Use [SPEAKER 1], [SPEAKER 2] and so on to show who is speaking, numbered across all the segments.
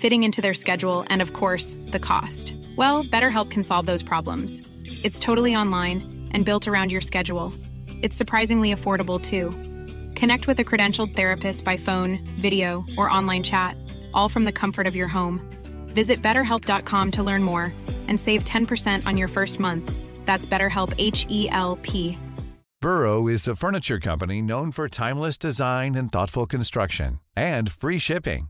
[SPEAKER 1] fitting into their schedule, and of course, the cost. Well, BetterHelp can solve those problems. It's totally online and built around your schedule. It's surprisingly affordable too. Connect with a credentialed therapist by phone, video, or online chat, all from the comfort of your home. Visit betterhelp.com to learn more and save 10% on your first month. That's BetterHelp H E L P.
[SPEAKER 2] Burrow is a furniture company known for timeless design and thoughtful construction and free shipping,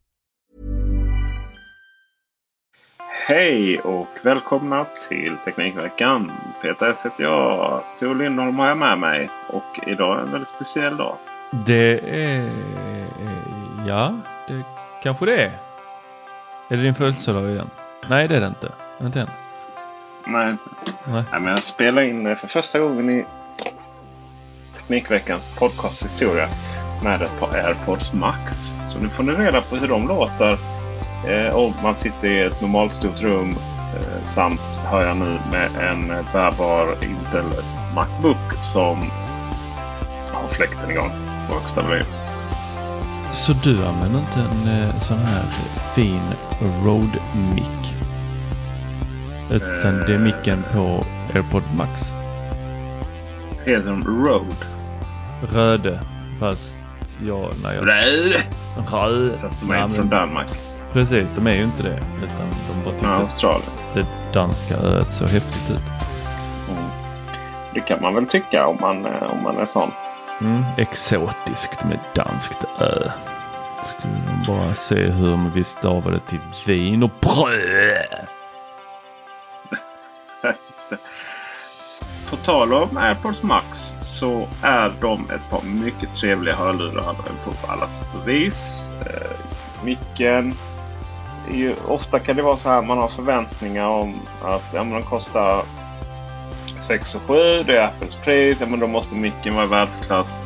[SPEAKER 3] Hej och välkomna till Teknikveckan. Peter S heter jag. Tor Lindholm har jag med mig. Och idag är en väldigt speciell dag.
[SPEAKER 4] Det är... Ja, det kanske det är. Är det din födelsedag igen? Nej, det är det inte. Inte än.
[SPEAKER 3] Nej, inte.
[SPEAKER 4] Nej.
[SPEAKER 3] Nej, men jag spelar in för första gången i Teknikveckans podcasthistoria med ett par AirPods Max. Så nu får ni reda på hur de låter och man sitter i ett normalt stort rum. Eh, samt hör jag nu med en bärbar Intel Macbook som har fläkten igång på högsta volym.
[SPEAKER 4] Så du använder inte en eh, sån här fin Rode mick? Utan det är micken på AirPod Max?
[SPEAKER 3] Heter de Rode?
[SPEAKER 4] Röde. Fast jag... När jag...
[SPEAKER 3] Röd!
[SPEAKER 4] Röd.
[SPEAKER 3] Fast de är inte från Danmark.
[SPEAKER 4] Precis, de är ju inte det. Utan de bara tyckte
[SPEAKER 3] Ja, Australien.
[SPEAKER 4] det danska öet så häftigt ut.
[SPEAKER 3] Mm. Det kan man väl tycka om man, eh, om man är sån.
[SPEAKER 4] Mm, exotiskt med danskt ö. Skulle bara se hur vi stavade till vin och bröd.
[SPEAKER 3] På tal om AirPods Max så är de ett par mycket trevliga hörlurar på alla sätt och vis. Eh, micken. Ju, ofta kan det vara så här man har förväntningar om att ja, men de kostar 6 och 7. Det är Apples pris. Ja, men då måste micken vara i världsklass.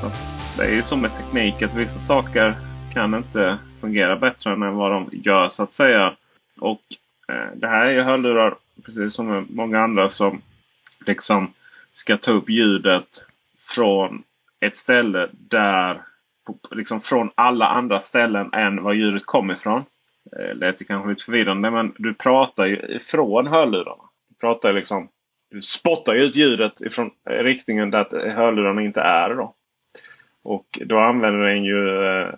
[SPEAKER 3] Fast det är ju så med teknik att vissa saker kan inte fungera bättre än vad de gör så att säga. Och eh, det här är ju hörlurar precis som med många andra som liksom ska ta upp ljudet från ett ställe där liksom från alla andra ställen än var ljudet kom ifrån. Eh, lät ju kanske lite förvirrande men du pratar ju ifrån hörlurarna. Du pratar liksom du spottar ju ut ljudet ifrån riktningen där hörlurarna inte är. Då. Och då använder den ju eh,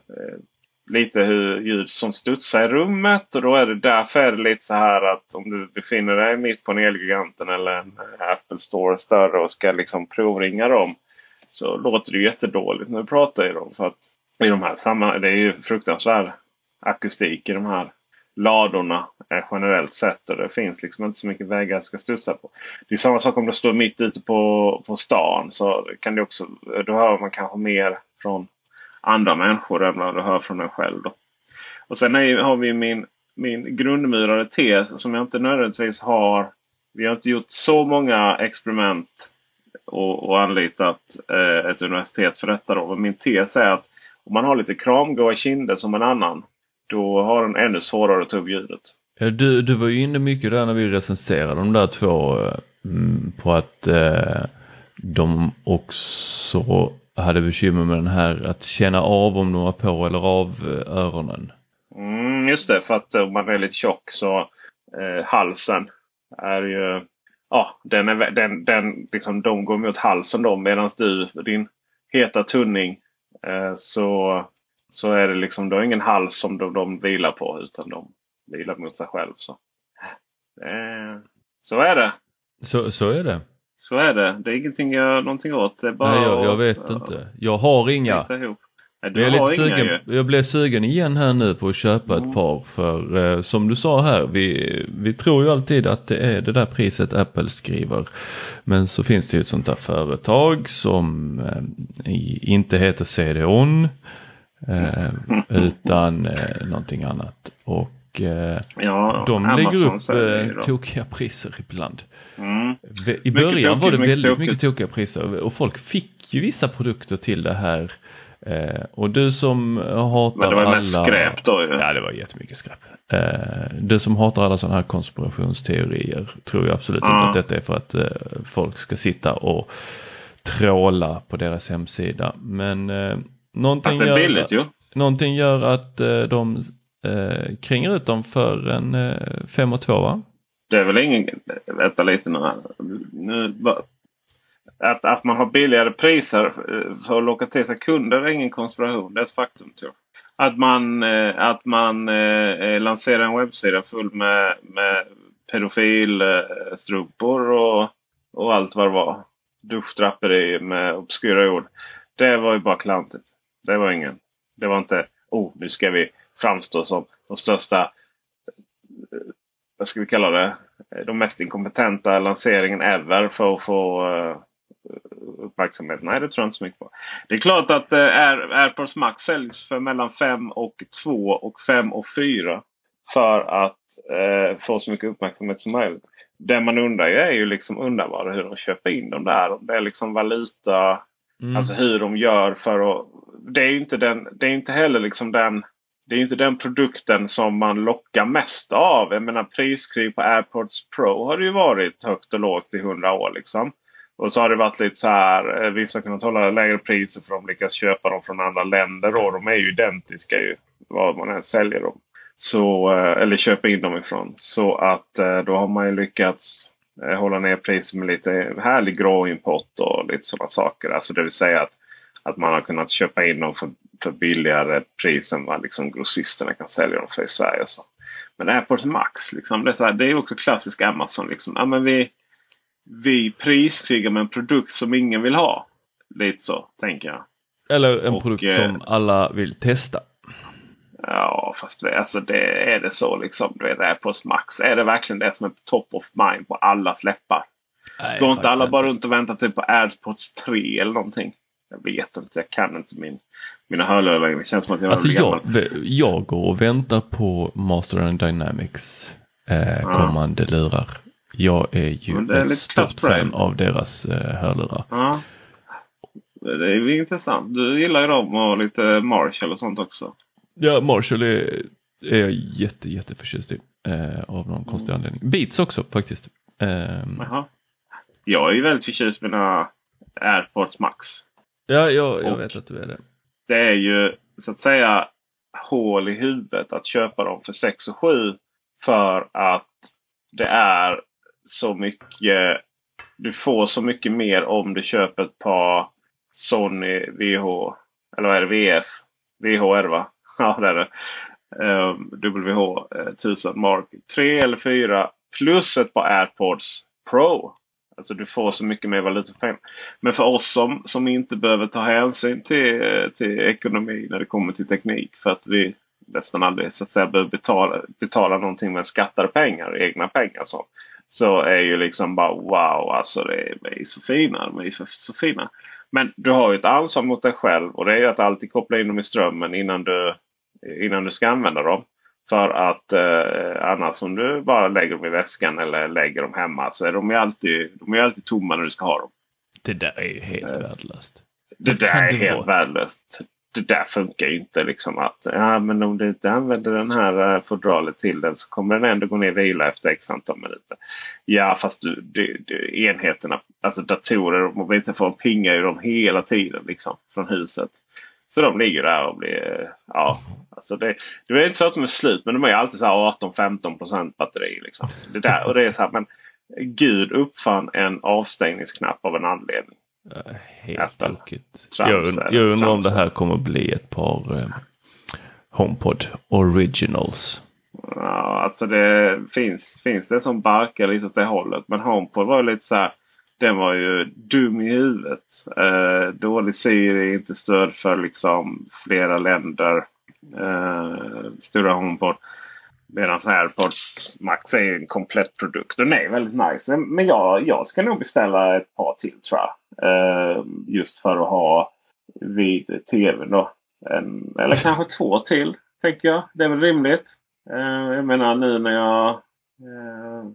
[SPEAKER 3] lite hur ljud som studsar i rummet. Och då är det därför är det lite så här att om du befinner dig mitt på en Elgiganten eller en eh, Apple Store större och ska liksom provringa dem. Så låter det jättedåligt när du pratar i dem. För att i de här sammanhangen, det är ju fruktansvärt akustik i de här ladorna eh, generellt sett. Och det finns liksom inte så mycket vägar jag ska studsa på. Det är samma sak om du står mitt ute på, på stan. Så kan det också, då hör man kanske mer från andra människor än vad du hör från dig själv. Då. Och sen är, har vi min, min grundmurade tes som jag inte nödvändigtvis har. Vi har inte gjort så många experiment och, och anlitat eh, ett universitet för detta. Då. Men min tes är att om man har lite kramgoa kinder som en annan. Då har den ännu svårare att ta upp ljudet.
[SPEAKER 4] Du, du var ju inne mycket där när vi recenserade de där två eh, mm, på att eh, de också hade bekymmer med den här att känna av om de var på eller av eh, öronen.
[SPEAKER 3] Mm, just det, för att om man är lite tjock så eh, halsen är ju... Ja, den är, den, den, liksom, de går mot halsen då medan du, din heta tunning, eh, så så är det liksom, har ingen hals som de, de vilar på utan de vilar mot sig själv. Så, eh, så är det.
[SPEAKER 4] Så, så är det.
[SPEAKER 3] Så är det. Det är ingenting att göra någonting åt. Det är bara
[SPEAKER 4] Nej, jag, jag vet
[SPEAKER 3] att,
[SPEAKER 4] inte. Jag har inga.
[SPEAKER 3] Nej,
[SPEAKER 4] jag,
[SPEAKER 3] har
[SPEAKER 4] lite
[SPEAKER 3] inga
[SPEAKER 4] sugen,
[SPEAKER 3] ju.
[SPEAKER 4] jag blev sugen igen här nu på att köpa
[SPEAKER 3] Mm.
[SPEAKER 4] ett par för eh, som du sa här, vi, vi tror ju alltid att det är det där priset Apple skriver. Men så finns det ju ett sånt där företag som eh, inte heter CD-ON utan eh, någonting annat. Och eh,
[SPEAKER 3] Ja,
[SPEAKER 4] de
[SPEAKER 3] Amazon
[SPEAKER 4] lägger upp eh, tokiga priser ibland.
[SPEAKER 3] Mm.
[SPEAKER 4] I
[SPEAKER 3] Mycket
[SPEAKER 4] början var det
[SPEAKER 3] mycket
[SPEAKER 4] väldigt mycket
[SPEAKER 3] tokigt.
[SPEAKER 4] tokiga priser och folk fick ju vissa produkter till det här. Eh, och du som hatar
[SPEAKER 3] Men det var
[SPEAKER 4] alla...
[SPEAKER 3] mest skräp då ju.
[SPEAKER 4] Ja, det var jättemycket skräp. Eh, du som hatar alla sådana här konspirationsteorier tror jag absolut
[SPEAKER 3] Ja.
[SPEAKER 4] inte att detta är för att eh, folk ska sitta och tråla på deras hemsida. Men eh, någonting,
[SPEAKER 3] Att det är
[SPEAKER 4] gör,
[SPEAKER 3] billigt ju.
[SPEAKER 4] någonting gör att eh, de eh, kringar ut dem för en eh, 5 och 2 va?
[SPEAKER 3] Det är väl ingen... Vänta lite nu. Nu, att, att man har billigare priser eh, för att locka till sig kunder är ingen konspiration. Det är ett faktum. Tror jag. Att man, eh, att man eh, lanserar en webbsida full med, med pedofilstrumpor och, och allt vad det var. Duschdraperi med obskyra ord. Det var ju bara klantigt. Det var ingen. Det var inte oh, nu ska vi framstå som de största vad ska vi kalla det? De mest inkompetenta lanseringen ever för att få eh, uppmärksamhet. Nej, det tror jag inte så mycket på. Det är klart att eh, Air, AirPods Max säljs för mellan 5 och 2 och 5 och 4. För att eh, få så mycket uppmärksamhet som möjligt. Det man undrar ju är ju liksom undrar hur de köper in dem där. Om det är liksom valuta.
[SPEAKER 4] Mm.
[SPEAKER 3] Alltså hur de gör för att... Det är ju inte, den, det är inte heller liksom den... Det är inte den produkten som man lockar mest av. Jag menar priskrig på AirPods Pro har det ju varit högt och lågt i hundra år. liksom. Och så har det varit lite så här. Eh, vissa har kunnat hålla lägre priser för de lyckas köpa dem från andra länder. Och de är ju identiska ju. Var man än säljer dem. Så, eh, eller köper in dem ifrån. Så att eh, då har man ju lyckats hålla ner priset med lite härlig grå import och lite sådana saker. Alltså det vill säga att, att man har kunnat köpa in dem för, för billigare pris än vad liksom grossisterna kan sälja dem för i Sverige. Och så. Men AirPods Max, liksom, det, är här, det är också klassisk Amazon. Liksom. Ja, men vi, vi priskrigar med en produkt som ingen vill ha. Lite så, tänker jag.
[SPEAKER 4] Eller en
[SPEAKER 3] och,
[SPEAKER 4] produkt
[SPEAKER 3] eh,
[SPEAKER 4] som alla vill testa.
[SPEAKER 3] Ja, fast det, alltså det, är det så liksom? Du vet, AirPods Max. Är det verkligen det som är top of mind på allas läppar?
[SPEAKER 4] Nej,
[SPEAKER 3] Går inte alla bara runt och väntar typ på AirPods 3 eller någonting? Jag vet inte. Jag kan inte min, mina hörlurar längre. Det känns som att jag
[SPEAKER 4] Alltså jag, jag går och väntar på Master and Dynamics eh,
[SPEAKER 3] Ja.
[SPEAKER 4] kommande lurar. Jag är ju
[SPEAKER 3] är
[SPEAKER 4] ett stort fan av deras eh, hörlurar.
[SPEAKER 3] Ja. Det är intressant. Du gillar ju dem och lite Marshall och sånt också.
[SPEAKER 4] Ja, Marshall är, är jag jätte, jätte förtjust i. Eh, av någon konstig anledning. Beats också faktiskt. Eh.
[SPEAKER 3] Jag är ju väldigt förtjust i mina AirPods Max.
[SPEAKER 4] ja, jag, jag vet att du är det.
[SPEAKER 3] det är ju så att säga hål i huvudet att köpa dem för 6 och 7. För att det är så mycket. Du får så mycket mer om du köper ett par Sony VH. Eller vad är det? VF? VH är det va? Ja det är det. Ehm, WH-1000 eh, Mark 3 eller 4 plus ett par AirPods Pro. Alltså du får så mycket mer valuta för pengarna. Men för oss som, som inte behöver ta hänsyn till, eh, till ekonomi när det kommer till teknik. För att vi nästan aldrig så att säga behöver betala, betala någonting med skattade pengar, egna pengar. Så, så är ju liksom bara wow, alltså det är, de är så fina. De är så fina. Men du har ju ett ansvar mot dig själv och det är ju att alltid koppla in dem i strömmen innan du, innan du ska använda dem. För att eh, annars om du bara lägger dem i väskan eller lägger dem hemma så är de ju alltid, de är alltid tomma när du ska ha dem.
[SPEAKER 4] Det där är ju helt värdelöst.
[SPEAKER 3] Det där är helt
[SPEAKER 4] vara?
[SPEAKER 3] värdelöst. Det där funkar ju inte liksom att ja, men om du inte använder den här eh, fodralet till den så kommer den ändå gå ner och vila efter x antal minuter. Ja fast du, du, du, enheterna, alltså datorer och mobiltelefoner pingar ju dem hela tiden liksom från huset. Så de ligger där och blir, ja, alltså det, det är inte så att de är slut men de är alltid så här 18-15% batteri. Liksom. Det där, och det är så här, men Gud uppfann en avstängningsknapp av en anledning.
[SPEAKER 4] Ja, Helt tokigt. Jag, und- jag undrar om det
[SPEAKER 3] är
[SPEAKER 4] här kommer bli ett par eh, HomePod Originals?
[SPEAKER 3] Ja, alltså det finns, finns det som barkar lite åt det hållet. Men HomePod var lite så här. Den var ju dum i huvudet. Eh, dålig Siri, inte stöd för liksom flera länder. Eh, stora HomePod. Medan AirPods Max är en komplett produkt. Den är väldigt nice. Men jag, jag ska nog beställa ett par till tror jag. Eh, just för att ha vid tvn då. En, eller kanske två till. Tänker jag. Det är väl rimligt. Eh, jag menar nu när jag... Eh,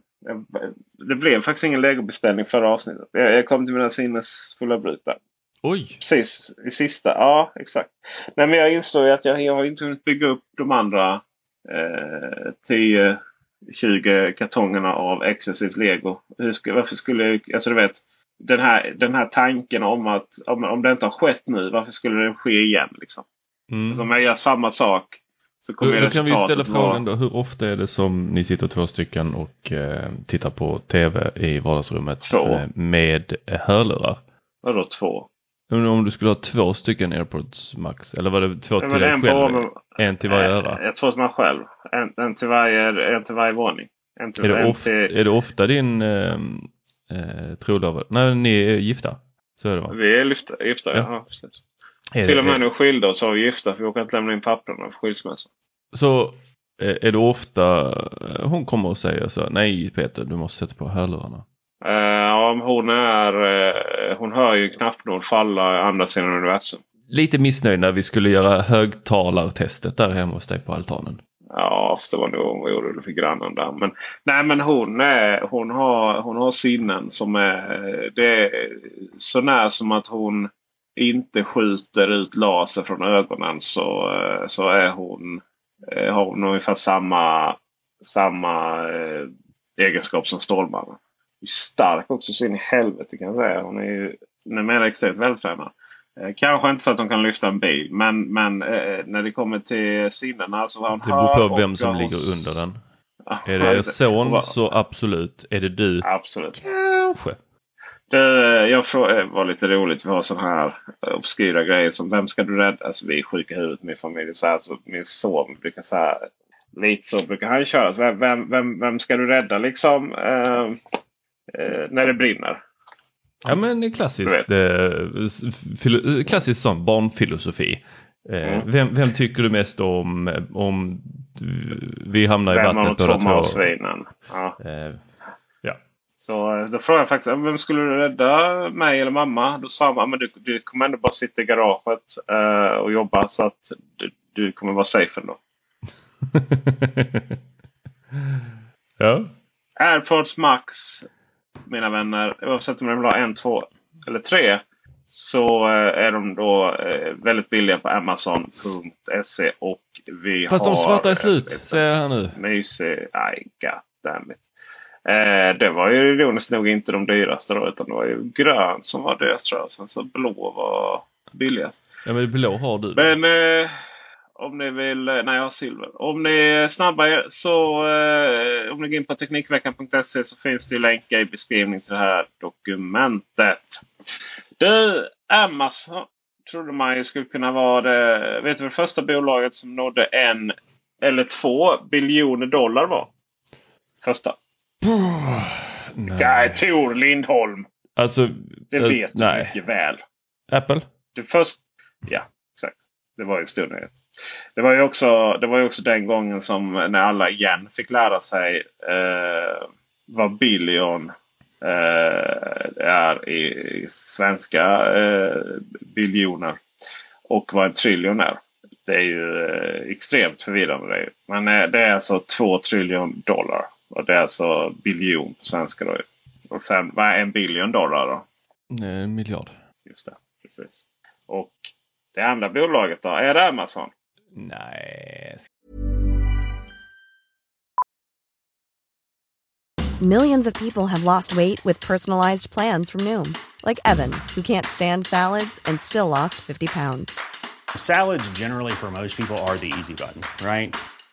[SPEAKER 3] det blev faktiskt ingen legobeställning förra avsnittet. Jag, kom till mina sinnesfulla bruk där.
[SPEAKER 4] Oj!
[SPEAKER 3] Precis, i sista. Ja, exakt. Nej, men jag insåg att jag, jag har inte hunnit bygga upp de andra eh, 10-20 kartongerna av exklusivt lego. Hur varför skulle jag... Alltså du vet. Den här, den här tanken om att om, om det inte har skett nu, varför skulle det ske igen? Liksom? Mm. Alltså, om jag gör samma sak så kommer
[SPEAKER 4] då, kan vi ställa frågan då, hur ofta är det som ni sitter två stycken och eh, tittar på tv i vardagsrummet
[SPEAKER 3] två.
[SPEAKER 4] Eh, med hörlurar?
[SPEAKER 3] Vadå två?
[SPEAKER 4] Om du skulle ha två stycken airpods max eller var det två till dig själv? På, en till varje öra?
[SPEAKER 3] Jag tror som jag själv. En, en, till varje, en till varje våning. En till,
[SPEAKER 4] är, det ofta, till... är det ofta din eh, eh, trolovade? Nej, ni är gifta? Så är det va?
[SPEAKER 3] Vi är gifta, gifta ja. ja precis. Till och med när vi skilde oss vi gifta för vi åker inte lämna in papperna för skilsmässa.
[SPEAKER 4] Så eh, är det ofta eh, hon kommer och säger så Nej Peter, du måste sätta på hörlurarna.
[SPEAKER 3] Uh, ja, hon är... Uh, hon hör ju knappnål falla andra sidan universum.
[SPEAKER 4] Lite missnöjd när vi skulle göra högtalartestet där hemma hos dig på altanen.
[SPEAKER 3] Ja, det var nog vad gjorde för grannen där. Men, nej, men hon, är, hon, har, hon har sinnen som är... Det är så när som att hon inte skjuter ut laser från ögonen så, så är hon, har hon ungefär samma, samma eh, egenskap som Stålmannen stark också så in i helvete kan jag säga. Hon är ju numera extremt vältränad. Eh, kanske inte så att hon kan lyfta en bil men, men eh, när det kommer till sinnena så var hon
[SPEAKER 4] Det beror på vem som ligger under den. Ah, är det son var... så absolut. Är det du?
[SPEAKER 3] Absolut.
[SPEAKER 4] Kanske.
[SPEAKER 3] Det, jag frågade, eh, var lite roligt. Vi har sådana här obskyra grejer som Vem ska du rädda? Alltså, vi är sjuka i huvudet min familj. Så här, så min son brukar säga lite så brukar han köra. Vem, vem, vem, vem ska du rädda liksom? Eh, eh, när det brinner.
[SPEAKER 4] Ja men klassiskt, eh, klassiskt sån barnfilosofi. Eh, mm. vem, vem, tycker du mest om om vi hamnar i vem vattnet
[SPEAKER 3] båda två? Marsvinen. Ja. Eh,
[SPEAKER 4] ja.
[SPEAKER 3] Så eh, då frågade jag faktiskt vem skulle du rädda? Mig eller mamma? Då sa man men du, du kommer ändå bara sitta i garaget eh, och jobba så att du, du kommer vara safe ändå.
[SPEAKER 4] ja.
[SPEAKER 3] Airpods Max mina vänner. Oavsett om de vill ha en, två eller tre. Så eh, är de då väldigt billiga på Amazon.se. Och vi
[SPEAKER 4] Fast
[SPEAKER 3] har,
[SPEAKER 4] de svarta är slut, säger jag här nu.
[SPEAKER 3] Mysig, aj goddammit. Eh, det var ju ironiskt nog inte de dyraste då. Utan det var ju grönt som var dyrast tror jag. Sen så blå var billigast.
[SPEAKER 4] Ja men blå har du.
[SPEAKER 3] Men eh, om ni vill, eh, nej jag har silver. Om ni är snabba så eh, om ni går in på Teknikveckan.se så finns det länkar i beskrivningen till det här dokumentet. Du, Amazon trodde man ju skulle kunna vara det, vet du vad det första bolaget som nådde en eller två biljoner dollar var? Första. Nej. Tor Lindholm.
[SPEAKER 4] Alltså,
[SPEAKER 3] det vet äh, du nej. mycket väl.
[SPEAKER 4] Apple?
[SPEAKER 3] Det först, ja, exakt. Det var ju stor nyhet. Det var ju också, det var ju också den gången som när alla igen fick lära sig eh, vad billion eh, är i, i svenska eh, biljoner. Och vad en triljon är. Det är ju eh, extremt förvirrande. Det Men eh, det är alltså två triljon dollar. Och det är alltså biljon på svenska. Då. Och sen vad är en biljon dollar då?
[SPEAKER 4] En miljard.
[SPEAKER 3] Just det, precis. Och det andra bolaget då? Är det Amazon?
[SPEAKER 4] Nej.
[SPEAKER 5] Millions of people have lost weight with personalized plans from Noom. Like Evan, who can't stand salads and still lost 50 pounds.
[SPEAKER 6] Salads generally for most people are the easy button, right?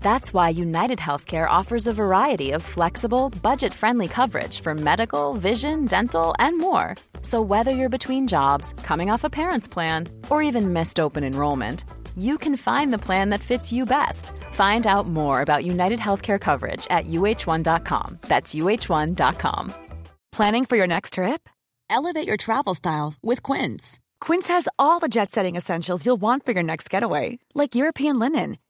[SPEAKER 5] That's why United Healthcare offers a variety of flexible, budget friendly coverage for medical, vision, dental, and more. So, whether you're between jobs, coming off a parent's plan, or even missed open enrollment, you can find the plan that fits you best. Find out more about United Healthcare coverage at uh1.com. That's uh1.com.
[SPEAKER 7] Planning for your next trip? Elevate your travel style with Quince. Quince has all the jet setting essentials you'll want for your next getaway, like European linen,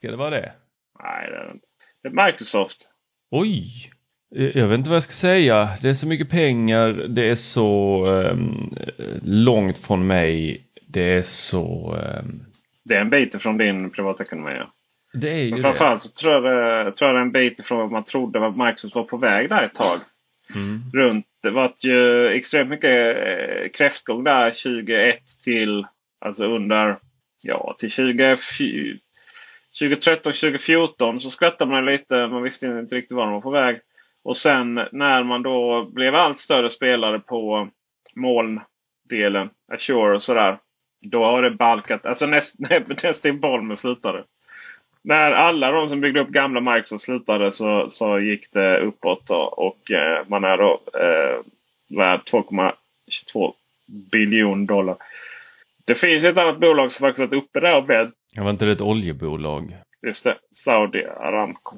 [SPEAKER 4] Ska det vara det?
[SPEAKER 3] Nej, det är det inte. Det är Microsoft.
[SPEAKER 4] Oj! Jag vet inte vad jag ska säga. Det är så mycket pengar. Det är så um, långt från mig. Det är så... Um...
[SPEAKER 3] Det är en bit ifrån din privatekonomi. Ja.
[SPEAKER 4] Det är ju
[SPEAKER 3] Men framförallt så tror jag, det, tror jag det är en bit ifrån vad man trodde att Microsoft var på väg där ett tag.
[SPEAKER 4] Mm.
[SPEAKER 3] Runt, det var ju extremt mycket eh, kräftgång där 2001 till alltså under ja, till 20, 2013, 2014 så skrattade man lite. Man visste inte riktigt var de var på väg. Och sen när man då blev allt större spelare på molndelen, Azure och sådär. Då har det balkat. Alltså näst, nästan Bolmen slutade. När alla de som byggde upp gamla Microsoft slutade så, så gick det uppåt. Och, och man är då eh, värd 2,22 biljon dollar. Det finns ett annat bolag som faktiskt varit uppe där och vänt.
[SPEAKER 4] Jag var inte det ett oljebolag?
[SPEAKER 3] Just det, Saudi Aramco.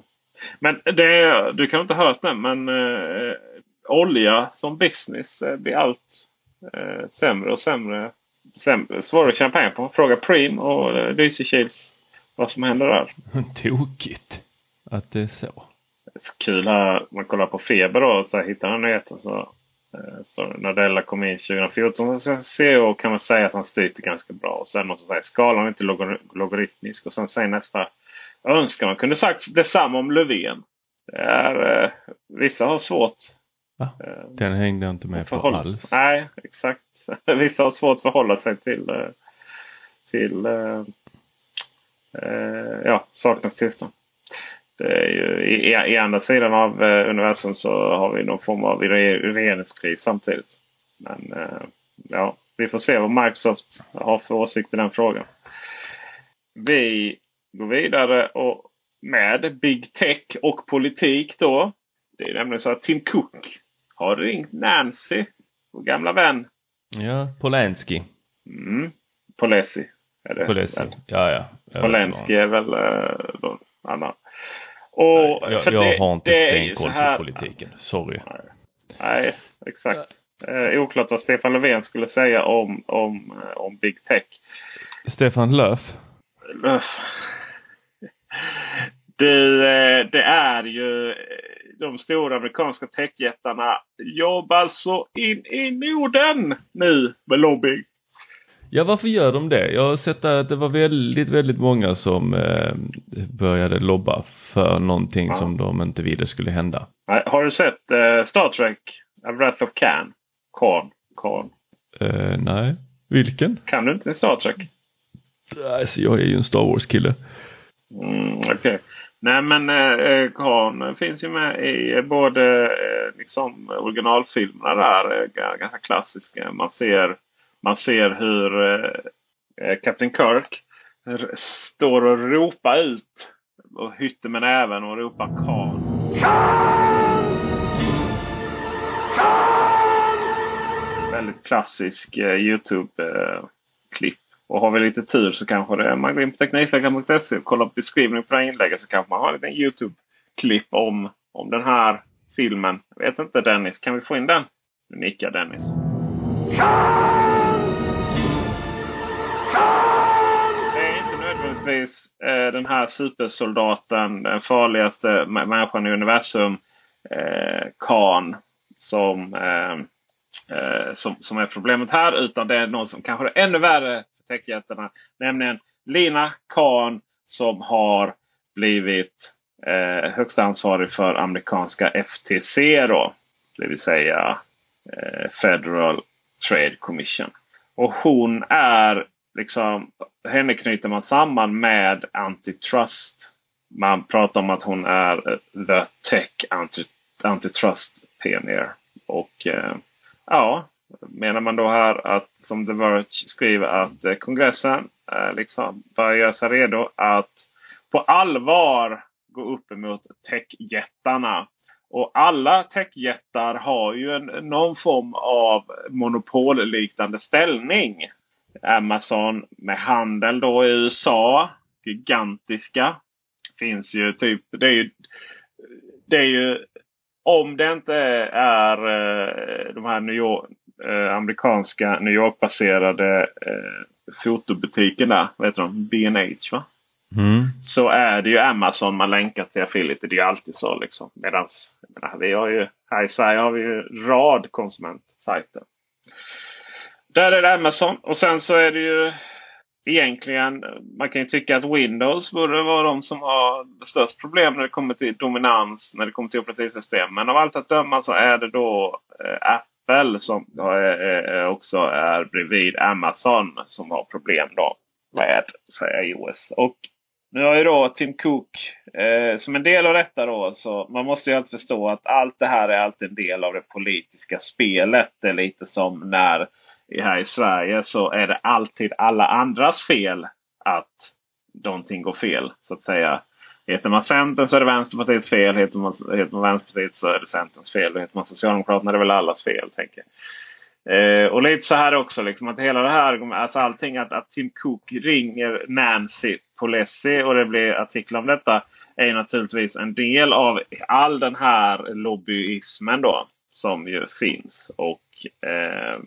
[SPEAKER 3] Men det, du kan inte ha hört det, men eh, olja som business eh, blir allt eh, sämre och sämre. sämre. Svårare att tjäna pengar på. Fråga Preem och eh, Lysekils vad som händer där.
[SPEAKER 4] Tokigt att det är så.
[SPEAKER 3] Det är så kul här. Man kollar på Feber och så här, hittar en nyhet. Så, så Nadella kom in 2014 som CEO kan man säga att han styrt det ganska bra. Och sen måste man säga skalan är inte logor logaritmisk. Och sen säger nästa jag önskar man kunde sagt detsamma om Löfven. Det är, eh, vissa har svårt.
[SPEAKER 4] Va?
[SPEAKER 3] Eh,
[SPEAKER 4] Den hängde jag inte med på alls.
[SPEAKER 3] Nej, exakt. Vissa har svårt att förhålla sig till, eh, till eh, eh, ja, saknas tillstånd. Är ju, i, I andra sidan av eh, universum så har vi någon form av regeringskris samtidigt. Men eh, ja, vi får se vad Microsoft har för åsikt i den frågan. Vi gå vidare och med Big Tech och politik då. Det är nämligen så att Tim Cook har ringt Nancy, vår gamla vän.
[SPEAKER 4] Ja, Polanski.
[SPEAKER 3] Mm, Polesi. Är det,
[SPEAKER 4] Polesi. Ja, ja.
[SPEAKER 3] Polanski är väl uh, någon annan.
[SPEAKER 4] Och nej, jag, jag det, har inte stenkoll på politiken. Sorry.
[SPEAKER 3] Nej, nej exakt. Uh, oklart vad Stefan Löfven skulle säga om, om, uh, om Big Tech.
[SPEAKER 4] Stefan Löf?
[SPEAKER 3] Löf. Det, eh, det är ju eh, de stora amerikanska techjättarna jobbar så in i Norden nu med lobbying.
[SPEAKER 4] Ja, varför gör de det? Jag har sett att det var väldigt, väldigt många som eh, började lobba för någonting ja. som de inte ville skulle hända.
[SPEAKER 3] Har du sett eh, Star Trek A Wrath of Khan? Khan? Khan?
[SPEAKER 4] Eh, nej, vilken?
[SPEAKER 3] Kan du inte Star Trek?
[SPEAKER 4] Alltså, jag är ju en Star Wars-kille.
[SPEAKER 3] Mm, Okej. Okay. Nej men eh, Khan finns ju med i både eh, liksom originalfilmerna där. Eh, ganska klassiska. Man ser, man ser hur eh, eh Captain Kirk står och ropar ut. Och hytter med näven och ropar Khan. Väldigt klassisk eh, Youtube-klipp. Och har vi lite tur så kanske det är man går in på Teknikveckan.se och kollar på beskrivningen på det här inlägget så kanske man har en liten Youtube-klipp om, om den här filmen. Jag vet inte Dennis, kan vi få in den? Nu nickar Dennis. Det inte nödvändigtvis eh, den här supersoldaten, den farligaste människan i universum, eh, Khan, som, eh, eh, som, som är problemet här. Utan det är någon som kanske är ännu värre för techjättarna. Nämligen Lina Khan som har blivit eh, högsta ansvarig för amerikanska FTC. Då, det vill säga eh, Federal Trade Commission. Och hon är liksom, henne knyter man samman med antitrust. Man pratar om att hon är eh, the tech antitrust pioneer. Och eh, ja, menar man då här att som The Verge skriver att eh, kongressen eh, liksom börjar göra sig redo att på allvar gå upp emot techjättarna. Och alla techjättar har ju en, någon form av monopolliknande ställning. Amazon med handel då i USA. Gigantiska. Finns ju typ. Det är ju, det är ju om det inte är eh, de här New York, eh, amerikanska New York-baserade eh, fotobutikerna. Vad heter de? B&H va? Mm. Så är det ju Amazon man länkar till affiliate. Det är ju alltid så. Liksom. Medans, menar, vi har ju, här i Sverige har vi ju rad konsumentsajter. Där är det Amazon. Och sen så är det ju egentligen, man kan ju tycka att Windows borde vara de som har störst problem när det kommer till dominans, när det kommer till operativsystem. Men av allt att döma så är det då eh, Apple som eh, eh också är bredvid Amazon som har problem då med iOS. Och nu har ju då Tim Cook eh, som en del av detta då så man måste ju alltid förstå att allt det här är alltid en del av det politiska spelet. Det är lite som när här i Sverige så är det alltid alla andras fel att någonting går fel. så att säga. Heter man Centern så är det Vänsterpartiets fel. Heter man, heter man Vänsterpartiet så är det Centerns fel. Och heter man Socialdemokraterna är det väl allas fel. tänker eh, och lite så här också. Liksom, att hela det här, alltså allting att, att Tim Cook ringer Nancy Pelosi och det blir artiklar om detta. Är naturligtvis en del av all den här lobbyismen då. Som ju finns. Och eh,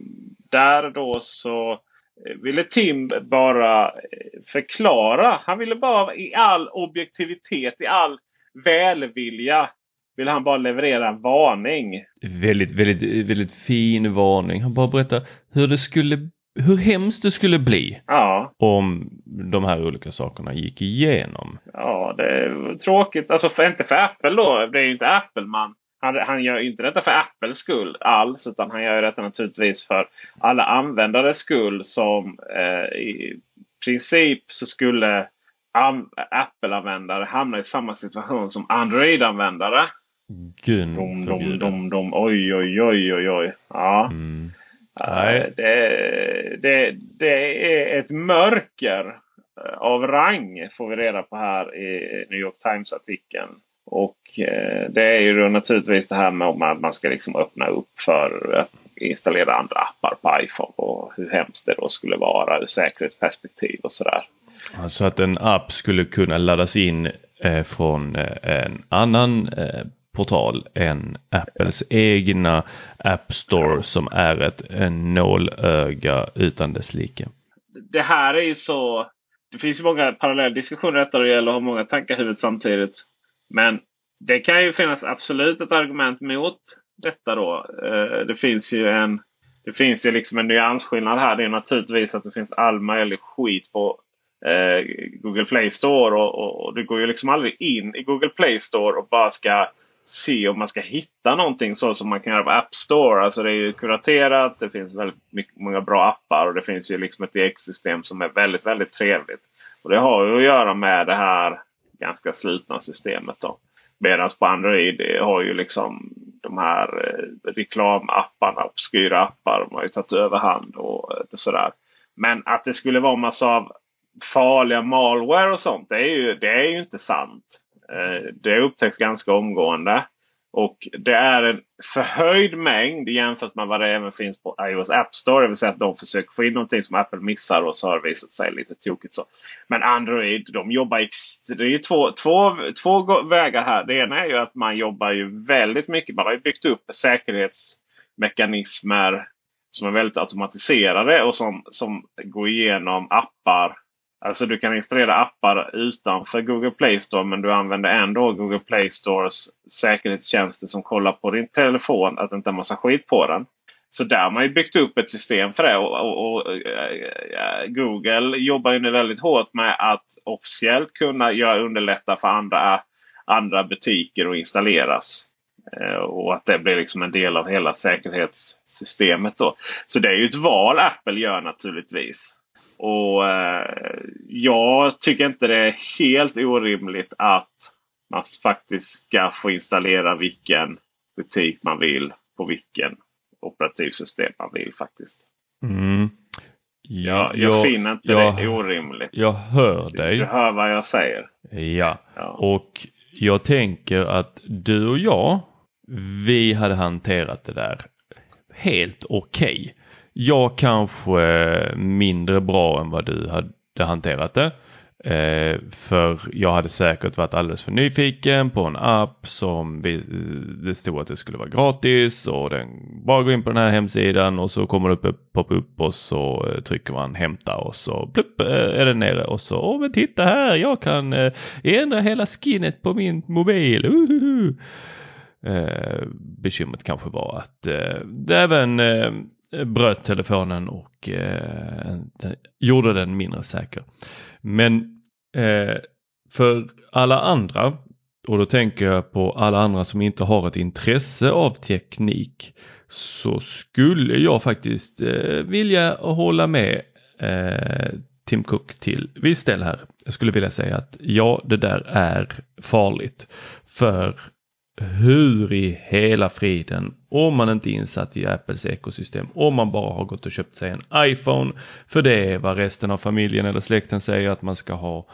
[SPEAKER 3] där då så ville Tim bara förklara. Han ville bara i all objektivitet, i all välvilja vill han bara leverera en varning.
[SPEAKER 4] Väldigt, väldigt, väldigt fin varning. Han bara berättar hur det skulle hur hemskt det skulle bli
[SPEAKER 3] ja.
[SPEAKER 4] om de här olika sakerna gick igenom.
[SPEAKER 3] Ja, det är tråkigt. Alltså för, inte för Apple då. Det är ju inte Apple man han, han gör inte detta för Apples skull alls. Utan han gör detta naturligtvis för alla användares skull. Som eh, i princip så skulle Apple-användare hamna i samma situation som Android-användare.
[SPEAKER 4] Gud
[SPEAKER 3] dom, dom, dom, dom, Oj, oj, oj, oj, oj. Ja. Mm. Nej. Det, det, det är ett mörker av rang får vi reda på här i New York Times-artikeln. Och eh, det är ju då naturligtvis det här med att man ska liksom öppna upp för att installera andra appar på iPhone. Och hur hemskt det då skulle vara ur säkerhetsperspektiv och sådär.
[SPEAKER 4] Alltså att en app skulle kunna laddas in eh, från eh, en annan eh, portal än Apples egna App Store som är ett en nålöga utan dess like.
[SPEAKER 3] Det här är ju så. Det finns ju många parallella diskussioner detta och det gäller att ha många tankar i huvudet samtidigt. Men det kan ju finnas absolut ett argument mot detta då. Eh, det finns ju en det finns ju liksom en nyansskillnad här. Det är naturligtvis att det finns all möjlig skit på eh, Google Play Store. Och, och, och du går ju liksom aldrig in i Google Play Store och bara ska se om man ska hitta någonting så som man kan göra på App Store. Alltså det är ju kuraterat. Det finns väldigt mycket, många bra appar och det finns ju liksom ett ekosystem som är väldigt, väldigt trevligt. Och det har ju att göra med det här ganska slutna systemet. då. Medan på Android har ju liksom de här eh, reklamapparna, obskyra appar, de har ju tagit överhand och eh, sådär. Men att det skulle vara massa av farliga malware och sånt, det är ju, det är ju inte sant. Eh, det upptäcks ganska omgående. Och det är en förhöjd mängd jämfört med vad det även finns på iOS App Store. Det vill säga att de försöker få in någonting som Apple missar och så har det visat sig lite tokigt. Så. Men Android, de jobbar det är två, två, två vägar här. Det ena är ju att man jobbar ju väldigt mycket. Man har ju byggt upp säkerhetsmekanismer som är väldigt automatiserade och som, som går igenom appar Alltså du kan installera appar utanför Google Play Store men du använder ändå Google Play Stores säkerhetstjänster som kollar på din telefon att det inte är massa skit på den. Så där har man ju byggt upp ett system för det. Och, och, och äh, Google jobbar ju nu väldigt hårt med att officiellt kunna göra, underlätta för andra, andra butiker att installeras. Eh, och att det blir liksom en del av hela säkerhetssystemet. Då. Så det är ju ett val Apple gör naturligtvis. Och eh, Jag tycker inte det är helt orimligt att man faktiskt ska få installera vilken butik man vill på vilken operativsystem man vill faktiskt.
[SPEAKER 4] Mm.
[SPEAKER 3] Ja, jag, jag finner inte jag, det orimligt.
[SPEAKER 4] Jag hör dig.
[SPEAKER 3] Du hör vad jag säger.
[SPEAKER 4] Ja. ja, och jag tänker att du och jag, vi hade hanterat det där helt okej. Okay. Jag kanske eh, mindre bra än vad du hade hanterat det. Eh, för jag hade säkert varit alldeles för nyfiken på en app som vi, eh, det stod att det skulle vara gratis och den bara går in på den här hemsidan och så kommer det upp, pop upp och så eh, trycker man hämta och så plupp är den nere och så åh men titta här jag kan eh, ändra hela skinnet på min mobil. Uhuhu. Eh, bekymret kanske var att eh, det även bröt telefonen och eh, gjorde den mindre säker. Men eh, för alla andra, och då tänker jag på alla andra som inte har ett intresse av teknik, så skulle jag faktiskt eh, vilja hålla med eh, Tim Cook till viss del här. Jag skulle vilja säga att ja, det där är farligt. För hur i hela friden, om man inte är insatt i Apples ekosystem, om man bara har gått och köpt sig en iPhone, för det är vad resten av familjen eller släkten säger att man ska ha.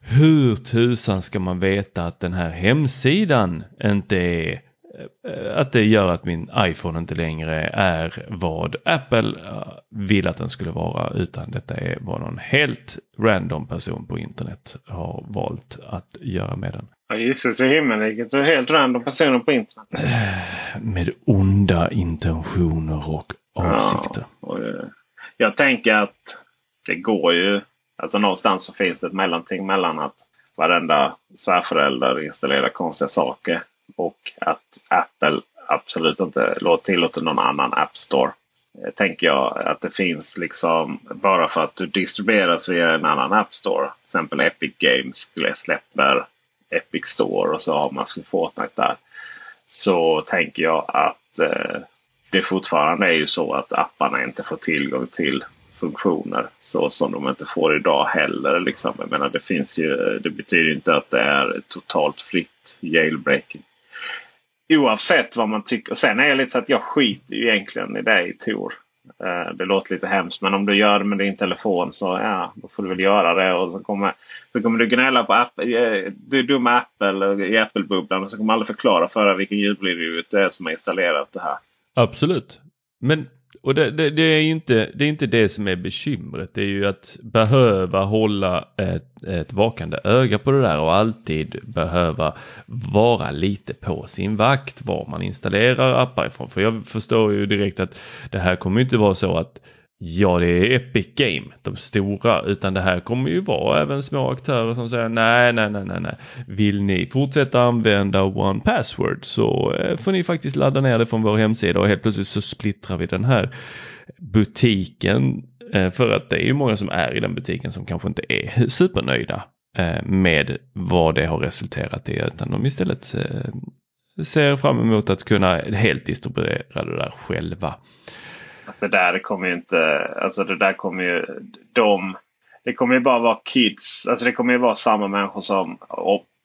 [SPEAKER 4] Hur tusan ska man veta att den här hemsidan inte är att det gör att min iPhone inte längre är vad Apple eh, vill att den skulle vara utan detta är vad någon helt random person på internet har valt att göra med den.
[SPEAKER 3] Ja, Jesus i himmelriket helt random personer på internet.
[SPEAKER 4] Med onda intentioner och avsikter. Ja, och,
[SPEAKER 3] eh, jag tänker att det går ju. Alltså någonstans så finns det ett mellanting mellan att varenda svärförälder installerar konstiga saker och att Apple absolut inte tillåter någon annan App Store. Eh, tänker jag att det finns liksom bara för att du distribueras via en annan App Store. Till exempel Epic Games släpper Epic Store och så har man sin Fortnite där. Så tänker jag att eh, det fortfarande är ju så att apparna inte får tillgång till funktioner så som de inte får idag heller. Liksom. Jag menar, det, finns ju, det betyder inte att det är totalt fritt jailbreaking. Oavsett vad man tycker. Sen är jag lite så att jag skiter egentligen i dig Tor. Eh, det låter lite hemskt men om du gör det med din telefon så ja, då får du väl göra det. Och så kommer, så kommer du gnälla på Apple. Eh, du är dum Apple i Apple-bubblan och så kommer aldrig förklara för dig vilken ljudbyrå det är som har installerat det här.
[SPEAKER 4] Absolut. Men och det, det, det, är inte, det är inte det som är bekymret. Det är ju att behöva hålla ett, ett vakande öga på det där och alltid behöva vara lite på sin vakt var man installerar appar ifrån. För jag förstår ju direkt att det här kommer inte vara så att ja det är Epic Game, de stora, utan det här kommer ju vara även små aktörer som säger nej, nej, nej, nej, nej. Vill ni fortsätta använda One Password så eh, får ni faktiskt ladda ner det från vår hemsida och helt plötsligt så splittrar vi den här butiken eh, för att det är ju många som är i den butiken som kanske inte är supernöjda eh, med vad det har resulterat i utan de istället ser fram emot att kunna helt distribuera det där själva.
[SPEAKER 3] Alltså det där kommer ju inte, alltså det där kommer ju, de, det kommer ju bara vara kids, alltså det kommer ju vara samma människor som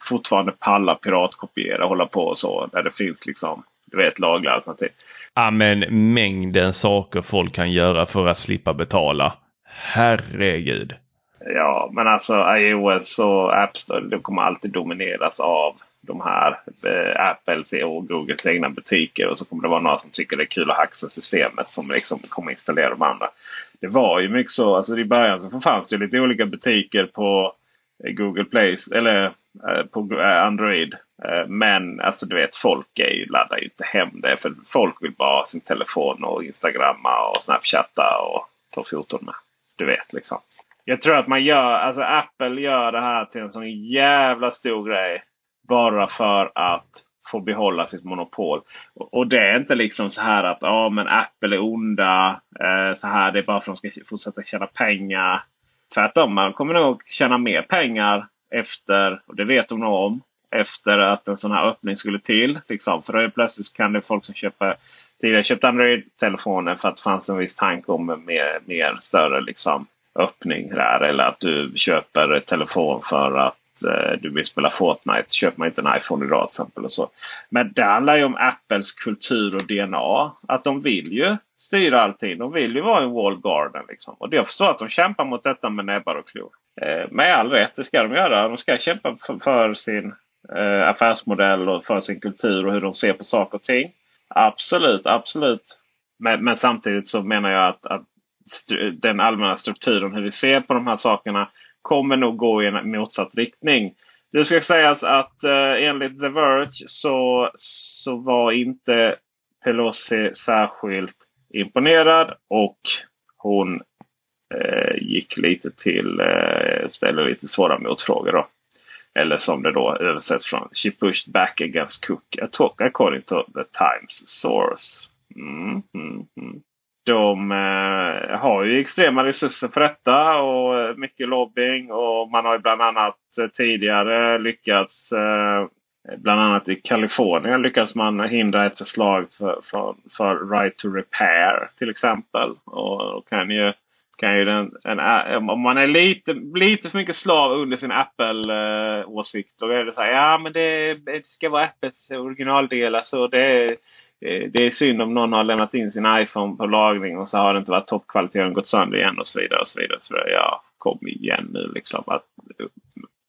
[SPEAKER 3] fortfarande pallar piratkopiera och hålla på och så. Där det finns liksom, du vet, lagliga alternativ.
[SPEAKER 4] Ja men mängden saker folk kan göra för att slippa betala. Herregud.
[SPEAKER 3] Ja, men alltså iOS och App Store, de kommer alltid domineras av de här eh, Apples och Googles egna butiker. Och så kommer det vara några som tycker det är kul att haxa systemet som liksom kommer installera de andra. Det var ju mycket så. Alltså I början så fanns det lite olika butiker på eh, Google Play eller eh, på eh, Android. Eh, men alltså du vet folk är ju, laddar ju inte hem det. För folk vill bara ha sin telefon och Instagramma och Snapchatta och ta foton med. Du vet liksom. Jag tror att man gör, alltså Apple gör det här till en sån jävla stor grej. Bara för att få behålla sitt monopol. Och, det är inte liksom så här att ja, men Apple är onda. Eh, så här, det är bara för att de ska fortsätta tjäna pengar. Tvärtom, man kommer nog tjäna mer pengar efter, och det vet de nog om, efter att en sån här öppning skulle till. Liksom. För då plötsligt kan det folk som köper tidigare köpt Android-telefoner för att det fanns en viss tanke om mer, mer större liksom, öppning där. Eller att du köper telefon för att eh, du vill spela Fortnite. Köper man inte en iPhone idag till exempel. Och så. Men det handlar ju om Apples kultur och DNA. Att de vill ju styra allting. De vill ju vara en wall garden. Liksom. Och jag förstår att de kämpar mot detta med näbbar och klor. Eh, med all rätt, det ska de göra. De ska kämpa för, för sin eh, affärsmodell och för sin kultur och hur de ser på saker och ting. Absolut, absolut. Men, men samtidigt så menar jag att, att den allmänna strukturen, hur vi ser på de här sakerna kommer nog gå i en motsatt riktning. Det ska sägas att eh, enligt The Verge så, så var inte Pelosi särskilt imponerad och hon eh, gick lite till, eh, ställde lite svåra motfrågor. Då. Eller som det då översätts från She pushed back against Cook according to the Times source. Mm, mm, mm. De eh, har ju extrema resurser för detta och mycket lobbying. Och man har ju bland annat tidigare lyckats eh, Bland annat i Kalifornien lyckats man hindra ett förslag för, för, för right to repair till exempel. Och, och kan ju, kan ju den, en, om man är lite, lite för mycket slav under sin Apple-åsikt. Eh, då är det så här, ja men det, det ska vara Apples originaldelar. Så det, det är synd om någon har lämnat in sin iPhone på lagring och så har det inte varit toppkvalitet och gått sönder igen och så vidare. och så vidare. Så vidare. Ja, kom igen nu liksom. Att,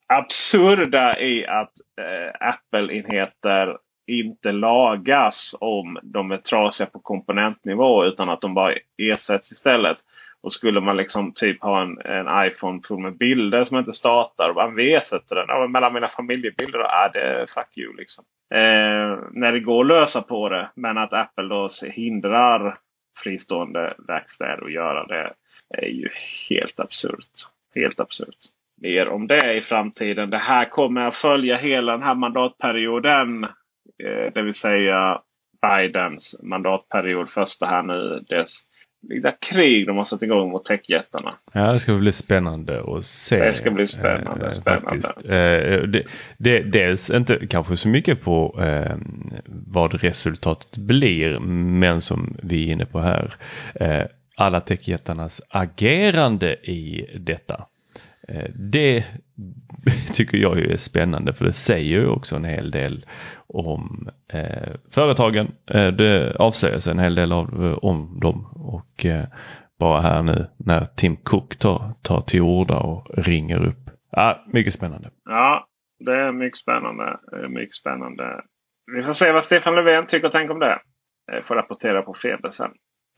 [SPEAKER 3] absurda i att eh, Apple-enheter inte lagas om de är trasiga på komponentnivå utan att de bara ersätts istället. Och skulle man liksom typ ha en, en iPhone full med bilder som inte startar och man ersätter den. Ja, mellan mina familjebilder, då, ja, det är fuck you liksom. Eh, när det går att lösa på det. Men att Apple då hindrar fristående verkstäder att göra det är ju helt absurt. Helt absurt. Mer om det i framtiden. Det här kommer att följa hela den här mandatperioden. Eh, det vill säga Bidens mandatperiod. Första här nu. Dess lilla krig de har satt igång mot techjättarna.
[SPEAKER 4] Ja, det ska bli spännande att se.
[SPEAKER 3] Det ska bli spännande. Eh, spännande.
[SPEAKER 4] Eh, det, det, dels inte kanske så mycket på eh, vad resultatet blir, men som vi är inne på här. Eh, alla techjättarnas agerande i detta. Eh, det tycker jag är spännande för det säger ju också en hel del om eh, företagen. Eh, det avslöjas en hel del av, eh, om dem och eh, bara här nu när Tim Cook tar, tar till orda och ringer upp. Ja, mycket spännande.
[SPEAKER 3] Ja, det är mycket spännande. mycket spännande. Vi får se vad Stefan Löfven tycker och tänker om det. Jag får rapportera på Feber sen.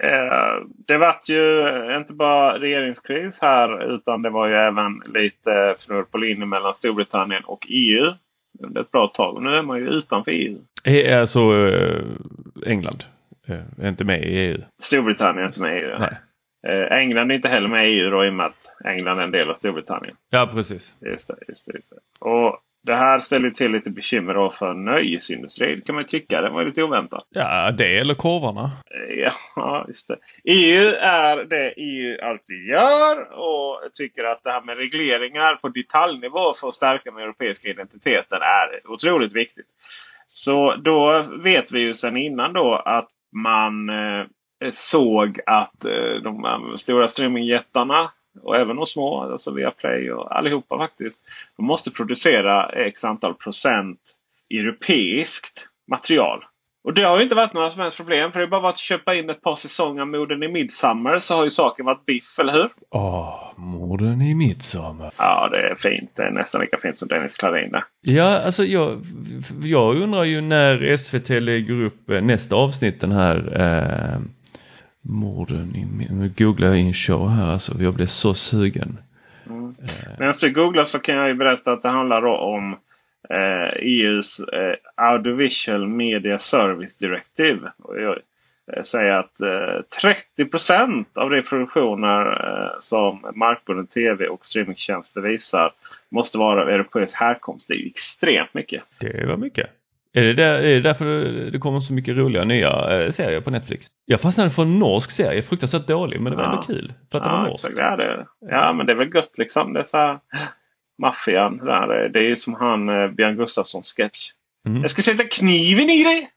[SPEAKER 3] Eh, det vart ju inte bara regeringskris här utan det var ju även lite fnurr på linjen mellan Storbritannien och EU under ett bra tag. Och nu är man ju utanför EU.
[SPEAKER 4] Alltså England är inte med i EU?
[SPEAKER 3] Storbritannien är inte med i EU.
[SPEAKER 4] Nej.
[SPEAKER 3] Eh, England är inte heller med i EU då, i och med att England är en del av Storbritannien.
[SPEAKER 4] Ja, precis.
[SPEAKER 3] Just det, just det, just det. Och det här ställer till lite bekymmer då för nöjesindustrin kan man tycka. Det var lite oväntat.
[SPEAKER 4] Ja, det eller korvarna.
[SPEAKER 3] Ja, just det. EU är det EU alltid gör och tycker att det här med regleringar på detaljnivå för att stärka den europeiska identiteten är otroligt viktigt. Så då vet vi ju sedan innan då att man eh, såg att eh, de stora streamingjättarna och även de små, alltså Viaplay och allihopa faktiskt. De måste producera x antal procent europeiskt material. Och det har ju inte varit några som helst problem. För det är bara varit att köpa in ett par säsonger Morden i Midsummer så har ju saken varit biff, eller hur?
[SPEAKER 4] Åh, Morden i Midsummer.
[SPEAKER 3] Ja, det är fint. Det är nästan lika fint som Dennis Klarin
[SPEAKER 4] Ja, alltså jag, jag undrar ju när SVT lägger upp eh, nästa avsnitt den här eh, Morden i... Nu googlar jag in show här alltså. Jag blev så sugen.
[SPEAKER 3] Mm. Eh. Medan du googlar så kan jag ju berätta att det handlar om eh, EUs eh, Audiovisual Media Service Directive. Och jag eh, säger att eh, 30% av de produktioner eh, som markbunden tv och streamingtjänster visar måste vara av europeisk härkomst. Det är ju extremt mycket.
[SPEAKER 4] Det var mycket. Är det, där, är det därför det kommer så mycket roliga nya eh, serier på Netflix? Jag fastnade för en norsk serie, fruktansvärt dålig men det var ja. ändå kul. För att ja, det var norsk.
[SPEAKER 3] Ja, det, ja men det är väl gött liksom. Det är så här maffian. Där. Det är som han eh, Björn Gustafsson sketch. Mm. Jag ska sätta kniven i dig!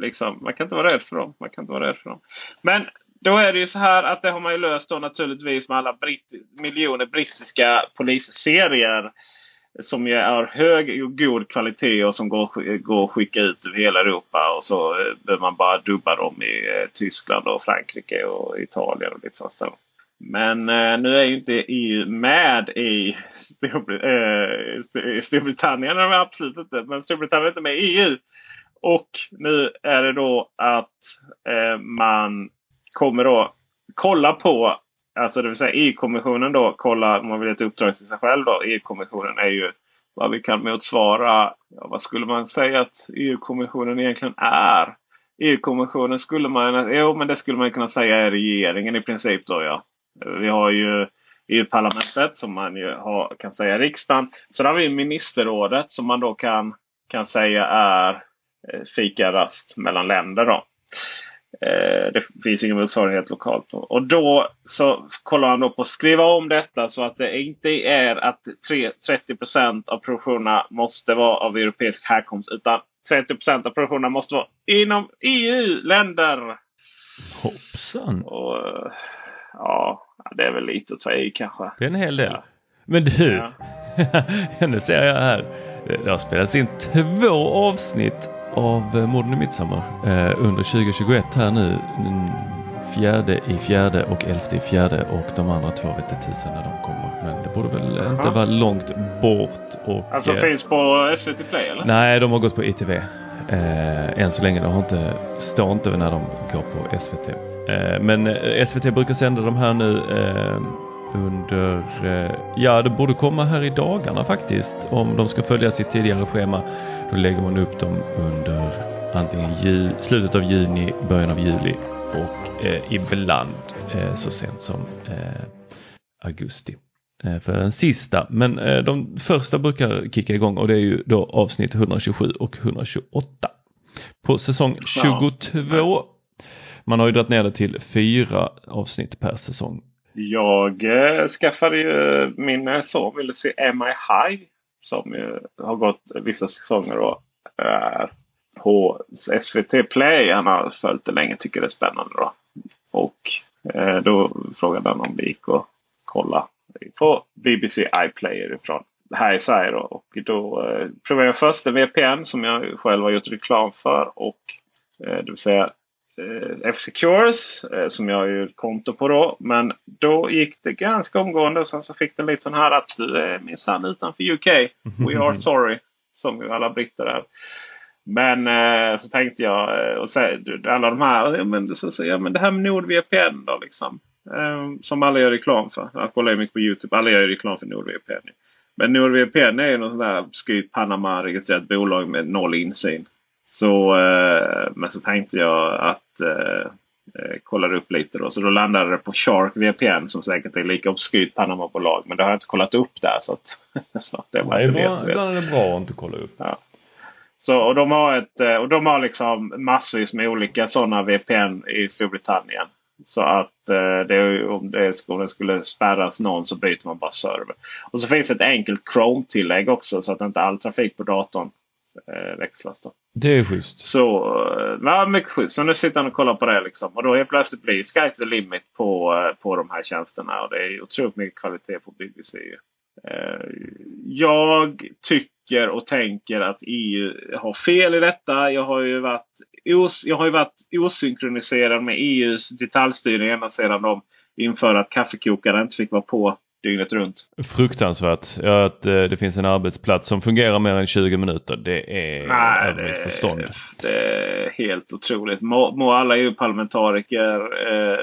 [SPEAKER 3] liksom, man kan inte vara rädd för dem. Man kan inte vara rädd för dem. Men då är det ju så här att det har man ju löst då naturligtvis med alla britt miljoner brittiska polisserier. Som ju är hög och god kvalitet och som går, går att skicka ut över hela Europa. Och så eh, behöver man bara dubba dem i eh, Tyskland och Frankrike och Italien och lite sånt. Men eh, nu är ju inte EU med i eh, Storbritannien. är de absolut inte. Men Storbritannien är inte med i EU. Och nu är det då att man kommer då kolla på Alltså det vill säga EU-kommissionen då kollar, om man vill ge ett uppdrag till sig själv då. EU-kommissionen är ju vad vi kan motsvara, ja, vad skulle man säga att EU-kommissionen egentligen är? EU-kommissionen skulle man, jo men det skulle man kunna säga är regeringen i princip då ja. Vi har ju EU-parlamentet som man ju har, kan säga riksdagen. Sen har vi ministerrådet som man då kan, kan säga är eh, fika fikarast mellan länder. då. Eh, det finns ingen motsvarighet lokalt. Och då så kollar han då på att skriva om detta så att det inte är att 30% av produktionerna måste vara av europeisk härkomst. Utan 30% av produktionerna måste vara inom EU-länder.
[SPEAKER 4] Hoppsan!
[SPEAKER 3] Och, ja, det är väl lite att ta i kanske.
[SPEAKER 4] Det är en hel del. Ja. Men du, ja. nu ser jag här. Det har spelats in två avsnitt av eh, Morden i Midsommar eh, under 2021 här nu. Fjärde i fjärde och elfte i fjärde och de andra två vet inte tusen när de kommer. Men det borde väl Aha. inte vara långt bort. Och,
[SPEAKER 3] alltså eh, finns på SVT Play eller?
[SPEAKER 4] Nej, de har gått på ITV. Eh, än så länge. De har inte, står inte när de går på SVT. Eh, men eh, SVT brukar sända de här nu eh, under, ja det borde komma här i dagarna faktiskt om de ska följa sitt tidigare schema. Då lägger man upp dem under antingen jul, slutet av juni, början av juli och eh, ibland eh, så sent som eh, augusti eh, för den sista. Men eh, de första brukar kicka igång och det är ju då avsnitt 127 och 128. På säsong 22. Man har ju dragit ner det till fyra avsnitt per säsong.
[SPEAKER 3] Jag eh, skaffade ju min son ville se Am I High som har gått vissa säsonger och är på SVT Play. Han har följt det länge tycker det är spännande. Då. Och eh, då frågade han om det gick att kolla på BBC iPlayer ifrån här i Sverige. Då. Och då eh, provade jag först en VPN som jag själv har gjort reklam för. Och eh, det vill säga F-Secures eh, som jag har ju konto på då. Men då gick det ganska omgående och sen så fick den lite sån här att du är minsann utanför UK. We are sorry. Som ju alla britter är. Men eh, så tänkte jag, eh, och så, alla de här, ja, men, så, så, ja, men det här med NordVPN då liksom. Eh, som alla gör reklam för. Jag kollar mycket på Youtube. Alla gör reklam för NordVPN. Men NordVPN är ju något sånt där skryt Panama-registrerat bolag med noll insyn. Så, eh, men så tänkte jag att eh, Eh, kollade upp lite då. Så då landade det på Shark VPN som säkert är lika obskyrt Panama-bolag. Men det har jag inte kollat upp där. Så, att, så det var
[SPEAKER 4] Nej,
[SPEAKER 3] inte vet.
[SPEAKER 4] ibland är det bra att inte kolla upp.
[SPEAKER 3] Ja. Så, och de har, ett, och de har liksom massvis med olika sådana VPN i Storbritannien. Så att eh, det, om, det, om det skulle spärras någon så byter man bara server. Och så finns ett enkelt Chrome-tillägg också så att inte all trafik på datorn växlas. Då.
[SPEAKER 4] Det är schysst.
[SPEAKER 3] Så, eh, ja, mycket schysst. Så nu sitter han och kollar på det. Liksom. Och då är plötsligt blir sky's the limit på, eh, på de här tjänsterna. Och det är otroligt mycket kvalitet på BBC. Eh, jag tycker och tänker att EU har fel i detta. Jag har ju varit, os, jag har ju varit osynkroniserad med EUs detaljstyrning ända sedan de införde att kaffekokaren inte fick vara på dygnet runt.
[SPEAKER 4] Fruktansvärt. Ja, att eh, det finns en arbetsplats som fungerar mer än 20 minuter. Det är
[SPEAKER 3] Nej,
[SPEAKER 4] över mitt förstånd.
[SPEAKER 3] Det är helt otroligt. Må, må alla EU-parlamentariker eh,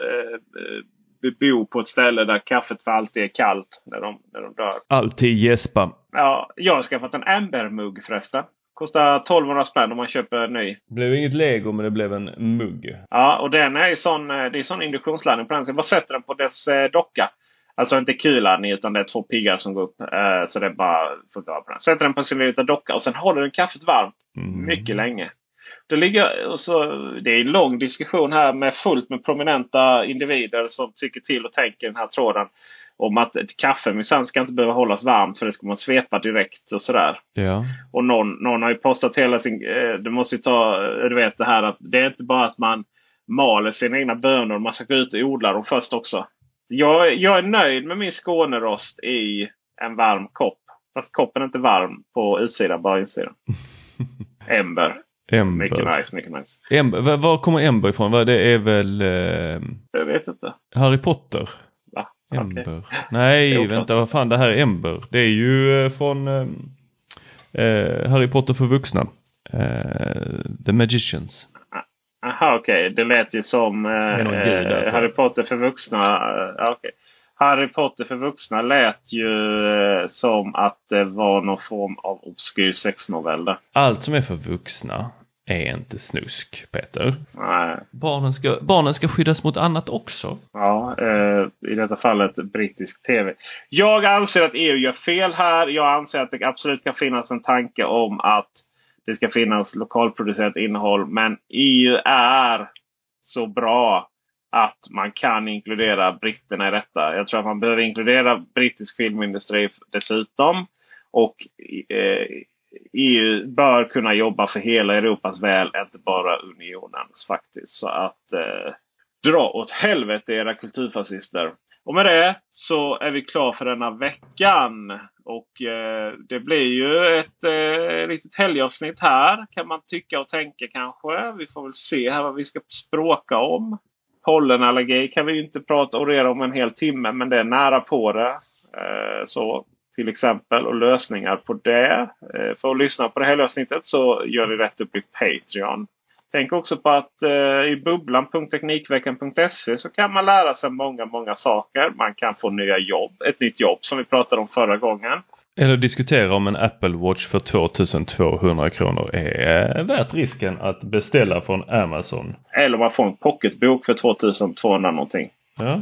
[SPEAKER 3] eh, bo på ett ställe där kaffet för alltid är kallt när de, när de dör.
[SPEAKER 4] Alltid gäspa.
[SPEAKER 3] Ja, jag har skaffat en Amber-mugg förresten. Kostar 1200 spänn om man köper en ny.
[SPEAKER 4] Det blev inget lego men det blev en mugg.
[SPEAKER 3] Ja, och den är sån, eh, det är sån induktionsladdning på den. Så jag bara sätter den på dess docka. Alltså inte kulladdning utan det är två piggar som går upp. Eh, så det är bara funkar på den. Sätter den på sin lilla docka och sen håller den kaffet varmt
[SPEAKER 4] Mm.
[SPEAKER 3] mycket länge. Det, ligger, och så, det är en lång diskussion här med fullt med prominenta individer som tycker till och tänker den här tråden. Om att ett kaffe minsann ska inte behöva hållas varmt för det ska man svepa direkt och sådär.
[SPEAKER 4] Ja.
[SPEAKER 3] Och någon, någon har ju postat hela sin... Eh, du måste ju ta... Du vet det här att det är inte bara att man maler sina egna bönor. Man ska gå ut och odla dem först också. Jag, jag är nöjd med min Skånerost i en varm kopp. Fast koppen är inte varm på utsidan, bara insidan. Ember.
[SPEAKER 4] Ember.
[SPEAKER 3] Mycket nice, mycket nice.
[SPEAKER 4] Ember. Var, kommer Ember ifrån? Det är väl eh,
[SPEAKER 3] Jag vet inte.
[SPEAKER 4] Harry Potter?
[SPEAKER 3] Va?
[SPEAKER 4] Ember.
[SPEAKER 3] Okej.
[SPEAKER 4] Nej, vänta vad fan det här är Ember. Det är ju eh, från eh, eh, Harry Potter för vuxna. Eh, The Magicians.
[SPEAKER 3] Aha, okej. Det lät ju som eh,
[SPEAKER 4] gud.
[SPEAKER 3] Harry Potter för vuxna. Eh, okej. Harry Potter för vuxna lät ju eh, som att det var någon form av obskyr sexnovell där.
[SPEAKER 4] Allt som är för vuxna är inte snusk, Peter.
[SPEAKER 3] Nej.
[SPEAKER 4] Barnen ska, barnen ska skyddas mot annat också.
[SPEAKER 3] Ja, eh, i detta fallet brittisk tv. Jag anser att EU gör fel här. Jag anser att det absolut kan finnas en tanke om att det ska finnas lokalproducerat innehåll. Men EU är så bra att man kan inkludera britterna i detta. Jag tror att man behöver inkludera brittisk filmindustri dessutom. Och eh, EU bör kunna jobba för hela Europas väl, inte bara unionens faktiskt. Så att eh, dra åt helvete era kulturfascister. Och med det så är vi klara för denna veckan. Och eh, det blir ju ett eh, litet helgavsnitt här kan man tycka och tänka kanske. Vi får väl se här vad vi ska språka om. Pollenallergi kan vi ju inte prata orera om en hel timme men det är nära på det. Eh, så till exempel och lösningar på det. Eh, för att lyssna på det här helgavsnittet så gör vi rätt upp i Patreon. Tänk också på att eh, i bubblan.teknikveckan.se så kan man lära sig många, många saker. Man kan få nya jobb. Ett nytt jobb som vi pratade om förra gången.
[SPEAKER 4] Eller diskutera om en Apple Watch för 2200 kronor är värt risken att beställa från Amazon.
[SPEAKER 3] Eller man får en pocketbok för 2200 någonting.
[SPEAKER 4] Ja.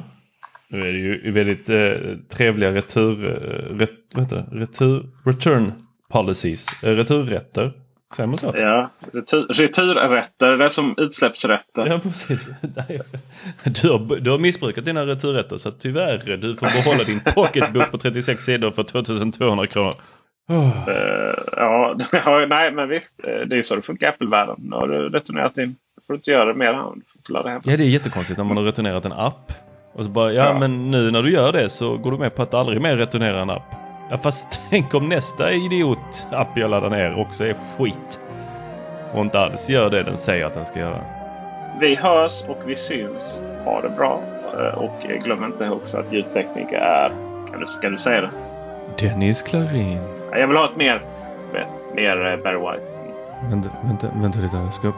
[SPEAKER 4] Nu är det ju väldigt eh, trevliga retur, eh, ret, det? retur, return policies, eh, returrätter. Säger man så?
[SPEAKER 3] Ja, retur, returrätter. Det är som utsläppsrätter.
[SPEAKER 4] Ja, precis. Du har, du har missbrukat dina returrätter så tyvärr du får behålla din pocketbok på 36 sidor för 2200 kronor. Oh.
[SPEAKER 3] Eh, ja, nej men visst. eh, Det är så det funkar i Apple-världen. Nu har du returnerat din. Du får inte göra det mer. Du får hem.
[SPEAKER 4] Ja, det är jättekonstigt när man har returnerat en app. Och så bara, ja,
[SPEAKER 3] Ja.
[SPEAKER 4] men nu när du gör det så går du med på att aldrig mer returnera en app. Ja, fast tänk om nästa idiot-app jag laddar ner också är skit. Och inte alls gör det den säger att den ska göra.
[SPEAKER 3] Vi hörs och vi syns. Ha det bra. Eh, Och eh, glöm inte också att ljudtekniker är... Kan du, ska du säga det?
[SPEAKER 4] Dennis Klarin.
[SPEAKER 3] Jag vill ha ett mer, vet, mer eh, Barry White.
[SPEAKER 4] Vänta, vänta, vänta lite. Jag ska...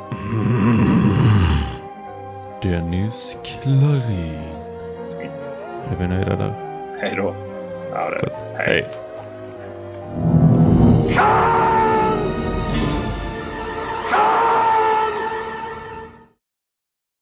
[SPEAKER 4] Dennis Klarin.
[SPEAKER 3] Fint.
[SPEAKER 4] Är vi nöjda där?
[SPEAKER 3] Hej då. I don't.
[SPEAKER 4] But, hey. hey.